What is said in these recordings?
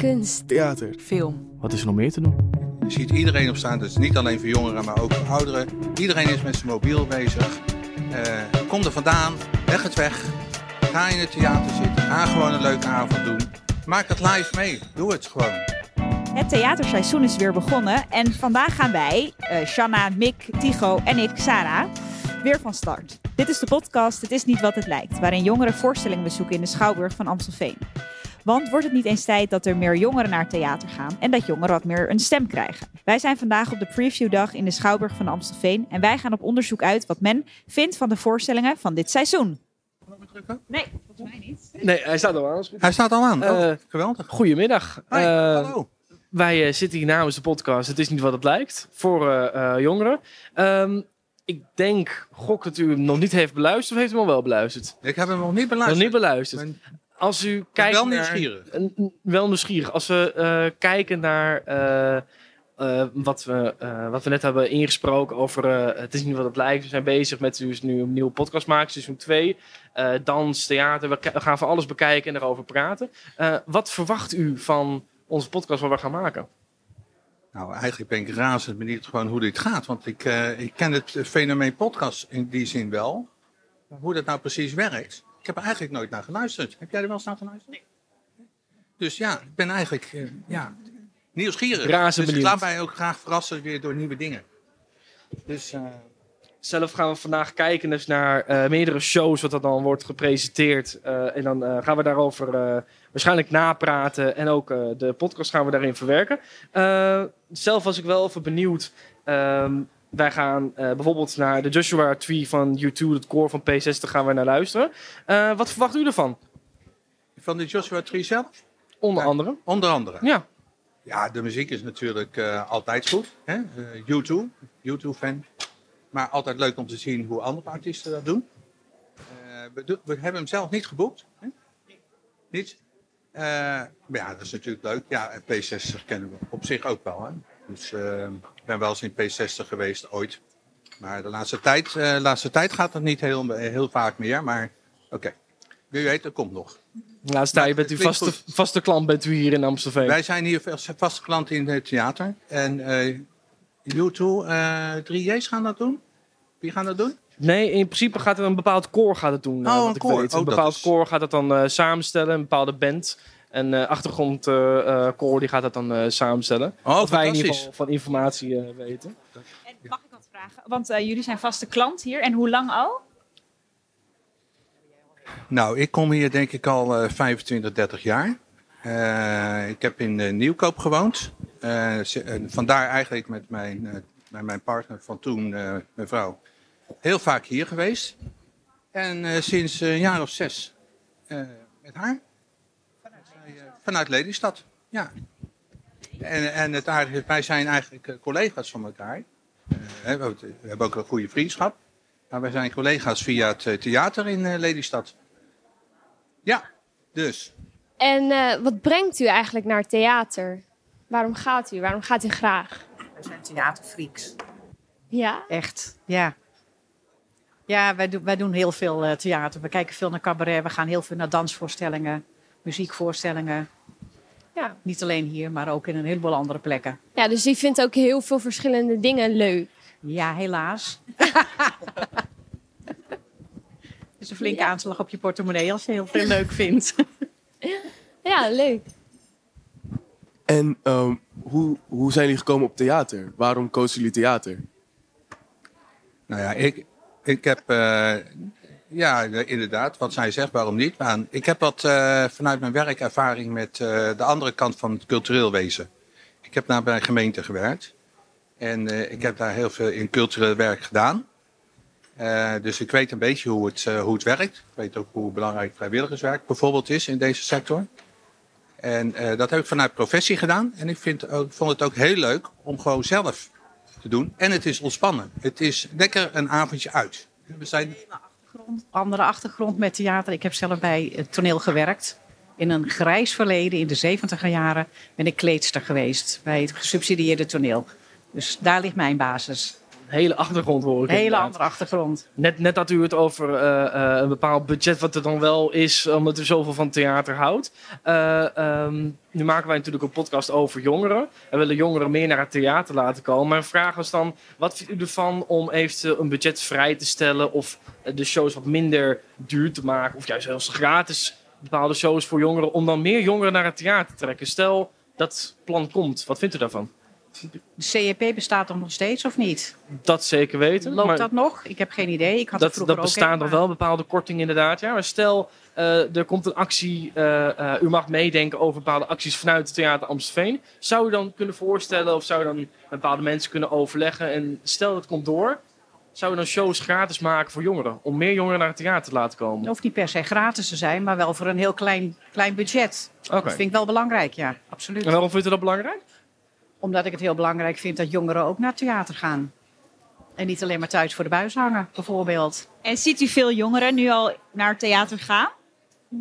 kunst, theater, film. Wat is er nog meer te doen? Je ziet iedereen op staan, dus niet alleen voor jongeren, maar ook voor ouderen. Iedereen is met zijn mobiel bezig. Uh, kom er vandaan, leg het weg. Ga in het theater zitten, ga gewoon een leuke avond doen. Maak het live mee, doe het gewoon. Het theaterseizoen is weer begonnen en vandaag gaan wij, uh, Shanna, Mick, Tigo en ik, Sarah, weer van start. Dit is de podcast Het is niet wat het lijkt, waarin jongeren voorstellingen bezoeken in de Schouwburg van Amstelveen. Want wordt het niet eens tijd dat er meer jongeren naar theater gaan en dat jongeren wat meer een stem krijgen? Wij zijn vandaag op de previewdag in de Schouwburg van Amstelveen en wij gaan op onderzoek uit wat men vindt van de voorstellingen van dit seizoen. Nee, volgens mij niet. Nee, hij staat al aan. Hij staat al aan. Oh, Eh, geweldig. Goedemiddag. Hoi, Eh, hallo. wij eh, zitten hier namens de podcast Het is niet wat het lijkt voor jongeren. Ehm, ik denk, gok dat u hem nog niet heeft beluisterd of heeft u hem al wel beluisterd? Ik heb hem nog niet Nog beluisterd. niet beluisterd. Als u kijkt wel nieuwsgierig. Wel nieuwsgierig. Als we eh, kijken naar eh, eh, wat, we, eh, wat we net hebben ingesproken over eh, het is niet wat het lijkt. We zijn bezig met dus nu een nieuwe podcast maken, seizoen 2. Eh, dans, theater, we, gaan van alles bekijken en erover praten. Eh, wat verwacht u van onze podcast waar we gaan maken? Nou, eigenlijk ben ik razend benieuwd gewoon hoe dit gaat. Want ik, eh, ik ken het fenomeen podcast in die zin wel. Maar hoe dat nou precies werkt, ik heb er eigenlijk nooit naar geluisterd. Heb jij er wel eens naar geluisterd? Nee. Dus ja, ik ben eigenlijk eh, ja, nieuwsgierig. Razend dus ik laat mij ook graag verrassen weer door nieuwe dingen. Dus eh, Zelf gaan we vandaag kijken dus naar eh, meerdere shows wat er dan wordt gepresenteerd. Eh, en dan eh, gaan we daarover eh, waarschijnlijk napraten. En ook eh, de podcast gaan we daarin verwerken. Eh, zelf was ik wel even benieuwd. Ehm, wij gaan eh, bijvoorbeeld naar de Joshua Tree van U2, het core van P60, gaan we naar luisteren. Eh, wat verwacht u ervan? van de Joshua Tree zelf, Onder andere. onder andere. Ja, Ja, de muziek is natuurlijk eh, altijd goed. Hè? Eh, U2, U2-fan. Maar altijd leuk om te zien hoe andere artiesten dat doen. We, do- we hebben hem zelf niet geboekt. Hè? Niet? Maar ja, dat is natuurlijk leuk. Ja, en P60 kennen we op zich ook wel. Hè? Dus eh, ik ben wel eens in P60 geweest, ooit. Maar de laatste tijd, eh, laatste tijd gaat het niet heel, heel vaak meer. Maar oké, wie weet, dat komt nog. laatste tijd bent u het vaste, vaste klant bent u hier in Amstelveen. Wij zijn hier vast- vaste klanten in het theater. En U2, eh 3J's gaan dat doen? Wie gaan dat doen? Nee, in principe gaat er een bepaald koor gaat het doen. eh, Oh, wat een koor. weet. Oh, Een dat bepaald is- koor gaat het dan eh, samenstellen, een bepaalde band. En eh achtergrondkoor die gaat dat dan eh, samenstellen. Oh, wat wij in ieder geval van informatie eh, weten. En mag ik wat vragen? Want eh, jullie zijn vaste klant hier en hoe lang al? Nou, ik kom hier denk ik al eh 25, 30 jaar. Eh, ik heb in Nieuwkoop gewoond. Eh, en vandaar eigenlijk met mijn, eh, met mijn partner van toen, eh, mijn vrouw, heel vaak hier geweest. En eh, sinds een jaar of zes eh, met haar. Vanuit, vanuit Lelystad, ja. En, en het aardige is, wij zijn eigenlijk eh, collega's van elkaar. Eh, we hebben ook een goede vriendschap. Maar wij zijn collega's via het eh, theater in eh, Lelystad. Ja, dus. En eh, wat brengt u eigenlijk naar theater? Waarom gaat u? Waarom gaat u graag? We zijn theaterfreaks. Ja? Echt, ja. Ja, wij, doen wij doen heel veel eh, theater. We kijken veel naar cabaret. We gaan heel veel naar dansvoorstellingen, muziekvoorstellingen. Ja. Niet alleen hier, maar ook in een heleboel andere plekken. ja, dus u vindt ook heel veel verschillende dingen leuk. Ja, helaas. Het is een flinke Ja. aanslag op je portemonnee als je heel veel leuk vindt. Ja, leuk. En ehm, hoe, hoe zijn jullie gekomen op theater? Waarom kozen jullie theater? Nou ja, ik, ik heb, eh, ja, inderdaad, wat zij zegt, waarom niet? Ik heb wat eh, vanuit mijn werkervaring met eh, de andere kant van het cultureel wezen. Ik heb daar bij een gemeente gewerkt. En eh, ik heb daar heel veel in cultureel werk gedaan. Dus ik weet een beetje hoe het, hoe het werkt. Ik weet ook hoe belangrijk vrijwilligerswerk bijvoorbeeld is in deze sector. En dat heb ik vanuit professie gedaan. En ik vind ook, vond het ook heel leuk om gewoon zelf te doen. En het is ontspannen. Het is lekker een avondje uit. We zijn, Andere achtergrond met theater. Ik heb zelf bij het toneel gewerkt. In een grijs verleden, in de 70 jaren, ben ik kleedster geweest bij het gesubsidieerde toneel. Dus daar ligt mijn basis. Hele achtergrond hoor ik Een hele inderdaad. andere achtergrond. Net, net had u het over eh, eh, een bepaald budget wat er dan wel is, omdat u zoveel van theater houdt. Eh, ehm, nu maken wij natuurlijk een podcast over jongeren. We willen jongeren meer naar het theater laten komen. Maar vraag was dan, wat vindt u ervan om eventueel een budget vrij te stellen of de shows wat minder duur te maken? Of juist zelfs gratis bepaalde shows voor jongeren, om dan meer jongeren naar het theater te trekken? Stel dat plan komt, wat vindt u daarvan? De CEP bestaat toch nog steeds of niet? Dat zeker weten. Loopt maar- dat nog? Ik heb geen idee. Ik had het dat, dat bestaan nog maar- wel, bepaalde kortingen inderdaad. Ja. Maar stel, eh, er komt een actie, eh, eh, u mag meedenken over bepaalde acties vanuit het Theater Amstelveen. Zou u dan kunnen voorstellen of zou u dan met bepaalde mensen kunnen overleggen? En stel dat komt door, zou u dan shows gratis maken voor jongeren? Om meer jongeren naar het theater te laten Het komen? hoeft niet per se gratis te zijn, maar wel voor een heel klein, klein budget. Oké. Dat vind ik wel belangrijk, ja. Absoluut. En waarom vindt u dat belangrijk? Omdat ik het heel belangrijk vind dat jongeren ook naar theater gaan. En niet alleen maar thuis voor de buis hangen, bijvoorbeeld. En ziet u veel jongeren nu al naar theater gaan?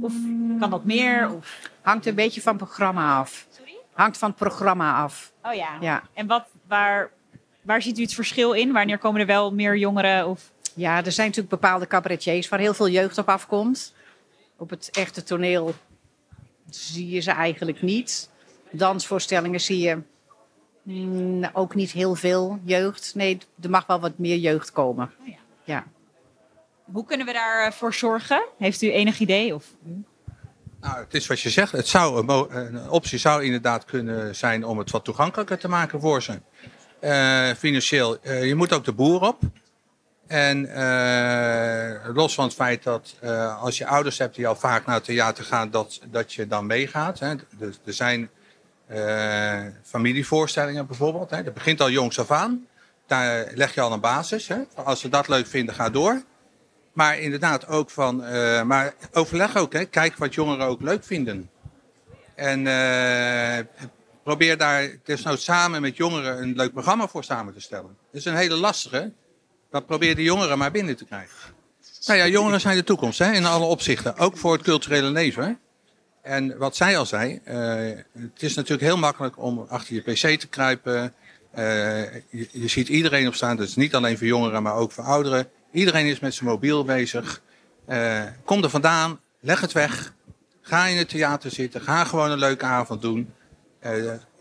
Of kan dat meer? Of... Hangt een beetje van het programma af. Hangt van het programma af. Oh ja. Ja. En wat, waar, waar ziet u het verschil in? Wanneer komen er wel meer jongeren? Of... ja, er zijn natuurlijk bepaalde cabaretiers waar heel veel jeugd op afkomt. Op het echte toneel zie je ze eigenlijk niet. Dansvoorstellingen zie je mm, ook niet heel veel jeugd. Nee, er mag wel wat meer jeugd komen. Oh ja. Ja. Hoe kunnen we daarvoor zorgen? Heeft u enig idee? Of... Nou, het is wat je zegt. Het zou een, optie zou inderdaad kunnen zijn om het wat toegankelijker te maken voor ze. Eh, financieel. Eh, je moet ook de boer op. En eh, los van het feit dat eh, als je ouders hebt die al vaak naar het theater gaan, dat, dat je dan meegaat. Hè. Dus er zijn eh, familievoorstellingen bijvoorbeeld. Hè. Dat begint al jongs af aan. Daar leg je al een basis. Hè. Als ze dat leuk vinden, ga door. Maar inderdaad ook van, eh, maar overleg ook, hè. kijk wat jongeren ook leuk vinden. En eh, probeer daar desnoods samen met jongeren een leuk programma voor samen te stellen. Dat is een hele lastige, maar probeer de jongeren maar binnen te krijgen. Nou ja, jongeren zijn de toekomst hè, in alle opzichten, ook voor het culturele leven. En wat zij al zei, eh, het is natuurlijk heel makkelijk om achter je pc te kruipen. Eh, je, je ziet iedereen op staan, dus niet alleen voor jongeren, maar ook voor ouderen. Iedereen is met zijn mobiel bezig. Eh, kom er vandaan, leg het weg. Ga in het theater zitten, ga gewoon een leuke avond doen.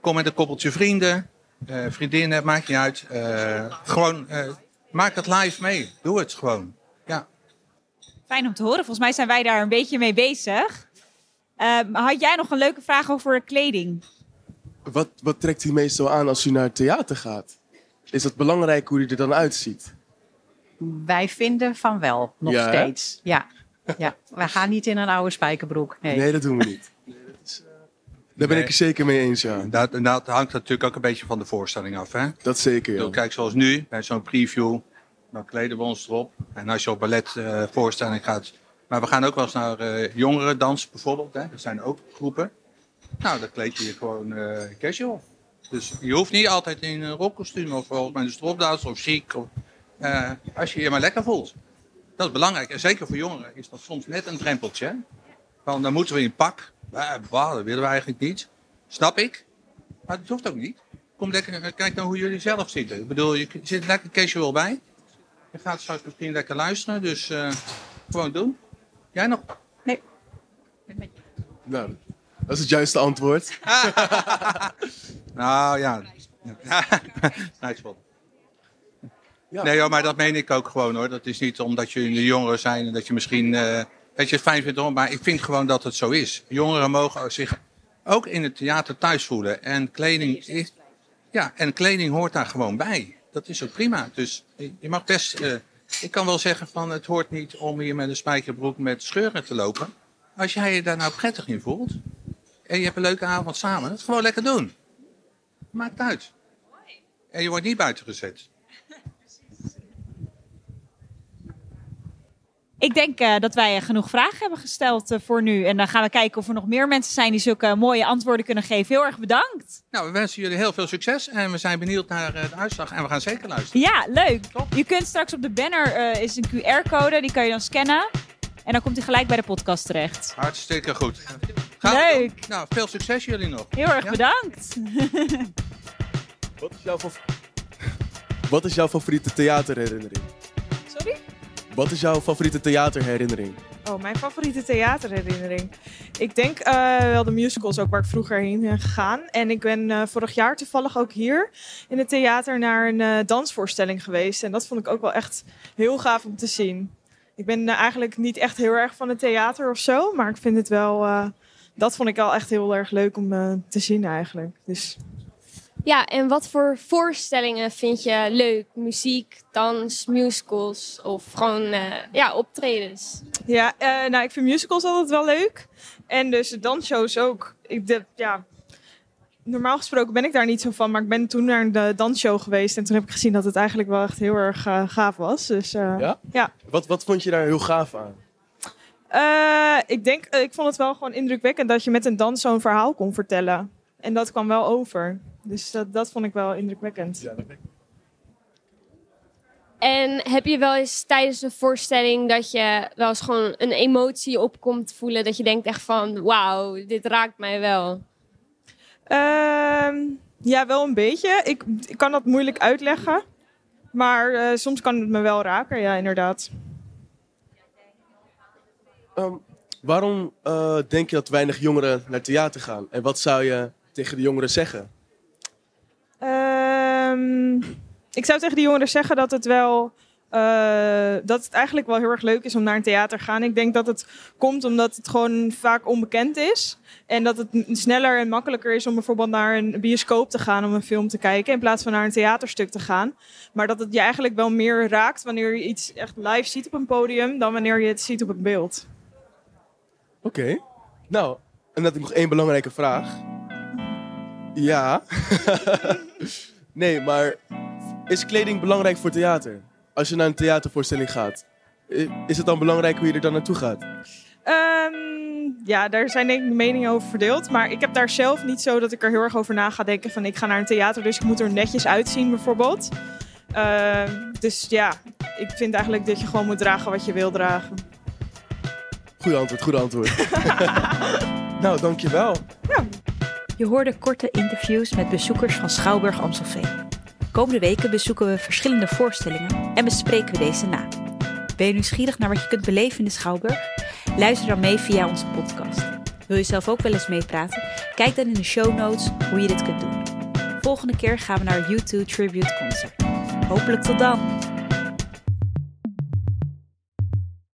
Kom met een koppeltje vrienden, vriendinnen, maakt niet uit. Gewoon, maak het live mee. Doe het gewoon. Ja. Fijn om te horen. Volgens mij zijn wij daar een beetje mee bezig. Ehm, had jij nog een leuke vraag over kleding? Wat, wat trekt u meestal aan als u naar het theater gaat? Is het belangrijk hoe u er dan uitziet? Wij vinden van wel, nog Ja, hè? steeds. Ja. ja, we gaan niet in een oude spijkerbroek. Nee. Nee, dat doen we niet. Nee, dat is, eh, Daar ben Nee. ik er zeker mee eens, ja. Dat, en dat hangt natuurlijk ook een beetje van de voorstelling af. Hè? Dat zeker, ja. Kijk, zoals nu, bij zo'n preview, dan kleden we ons erop. En als je op balletvoorstelling voorstelling gaat. Maar we gaan ook wel eens naar eh jongerendans bijvoorbeeld. Hè? Er zijn ook groepen. Nou, dan kleed je je gewoon eh, casual. Dus je hoeft niet altijd in een rockkostuum of, met een stropdas of chic. Eh, als je je maar lekker voelt. Dat is belangrijk. En zeker voor jongeren is dat soms net een drempeltje. Van, dan moeten we in pak. Bah, dat willen we eigenlijk niet. Snap ik. Maar dat hoeft ook niet. Kom lekker, kijk dan hoe jullie zelf zitten. Ik bedoel, je zit lekker casual bij. Je gaat straks misschien lekker luisteren, dus gewoon doen. Jij nog? Nou, dat is het juiste antwoord. Nou ja. nice. Ja. Nee hoor, maar dat meen ik ook gewoon hoor. Dat is niet omdat jullie jongeren zijn en dat je misschien eh, dat je het fijn vindt hoor. Maar ik vind gewoon dat het zo is. Jongeren mogen zich ook in het theater thuis voelen. En kleding, is, ja, en kleding hoort daar gewoon bij. Dat is ook prima. Dus je je mag best. eh, ik kan wel zeggen van het hoort niet om hier met een spijkerbroek met scheuren te lopen. Als jij je daar nou prettig in voelt. En je hebt een leuke avond samen. Dat gewoon lekker doen. Maakt uit. En je wordt niet buiten gezet. Ik denk eh, dat wij genoeg vragen hebben gesteld eh, voor nu. En dan gaan we kijken of er nog meer mensen zijn die zulke mooie antwoorden kunnen geven. Heel erg bedankt. Nou, we wensen jullie heel veel succes. En we zijn benieuwd naar eh, de uitslag. En we gaan zeker luisteren. Ja, leuk. Je kunt straks op de banner eh, is een QR-code, die kan je dan scannen. En dan komt hij gelijk bij de podcast terecht. Hartstikke goed. Gaan we Leuk. Nou, veel succes jullie nog. Heel erg Ja? bedankt. Wat is jouw, fav- Wat is jouw favoriete theaterherinnering? Wat is jouw favoriete theaterherinnering? Oh, mijn favoriete theaterherinnering. Ik denk eh, wel de musicals ook waar ik vroeger heen ben gegaan. En ik ben eh, vorig jaar toevallig ook hier in het theater naar een eh, dansvoorstelling geweest. En dat vond ik ook wel echt heel gaaf om te zien. Ik ben eigenlijk niet echt heel erg van het theater of zo. Maar ik vind het wel... dat vond ik wel echt heel erg leuk om te zien eigenlijk. Dus Ja, en wat voor voorstellingen vind je leuk? Muziek, dans, musicals of gewoon eh, ja, optredens? Ja, eh, nou, ik vind musicals altijd wel leuk. En dus de dansshows ook. Ik, de, ja, normaal gesproken ben ik daar niet zo van, maar ik ben toen naar de dansshow geweest. En toen heb ik gezien dat het eigenlijk wel echt heel erg eh, gaaf was. Dus eh, Ja? ja. Wat, wat vond je daar heel gaaf aan? Eh, ik denk, ik vond het wel gewoon indrukwekkend dat je met een dans zo'n verhaal kon vertellen. En dat kwam wel over. Dus dat, dat vond ik wel indrukwekkend. En heb je wel eens tijdens een voorstelling dat je wel eens gewoon een emotie opkomt voelen? Dat je denkt echt van, wauw, dit raakt mij wel. Ehm, ja, wel een beetje. Ik, ik kan dat moeilijk uitleggen. Maar eh, soms kan het me wel raken, ja, inderdaad. Ehm, waarom eh, denk je dat weinig jongeren naar theater gaan? En wat zou je tegen de jongeren zeggen? Ehm, ik zou tegen de jongeren zeggen dat het wel. eh, dat het eigenlijk wel heel erg leuk is om naar een theater te gaan. Ik denk dat het komt omdat het gewoon vaak onbekend is. En dat het sneller en makkelijker is om bijvoorbeeld naar een bioscoop te gaan om een film te kijken. In plaats van naar een theaterstuk te gaan. Maar dat het je eigenlijk wel meer raakt wanneer je iets echt live ziet op een podium. dan wanneer je het ziet op een beeld. Oké. Nou, en dan heb ik nog één belangrijke vraag. Ja. nee, maar is kleding belangrijk voor theater? Als je naar een theatervoorstelling gaat, is het dan belangrijk hoe je er dan naartoe gaat? Ehm, ja, daar zijn denk ik de meningen over verdeeld. Maar ik heb daar zelf niet zo dat ik er heel erg over na ga denken. Van ik ga naar een theater, dus ik moet er netjes uitzien bijvoorbeeld. Ehm, dus ja, ik vind eigenlijk dat je gewoon moet dragen wat je wil dragen. Goeie antwoord, goede antwoord. nou, dankjewel. Je hoorde korte interviews met bezoekers van Schouwburg Amstelveen. Komende weken bezoeken we verschillende voorstellingen en bespreken we deze na. Ben je nieuwsgierig naar wat je kunt beleven in de Schouwburg? Luister dan mee via onze podcast. Wil je zelf ook wel eens meepraten? Kijk dan in de show notes hoe je dit kunt doen. Volgende keer gaan we naar U2 Tribute Concert. Hopelijk tot dan!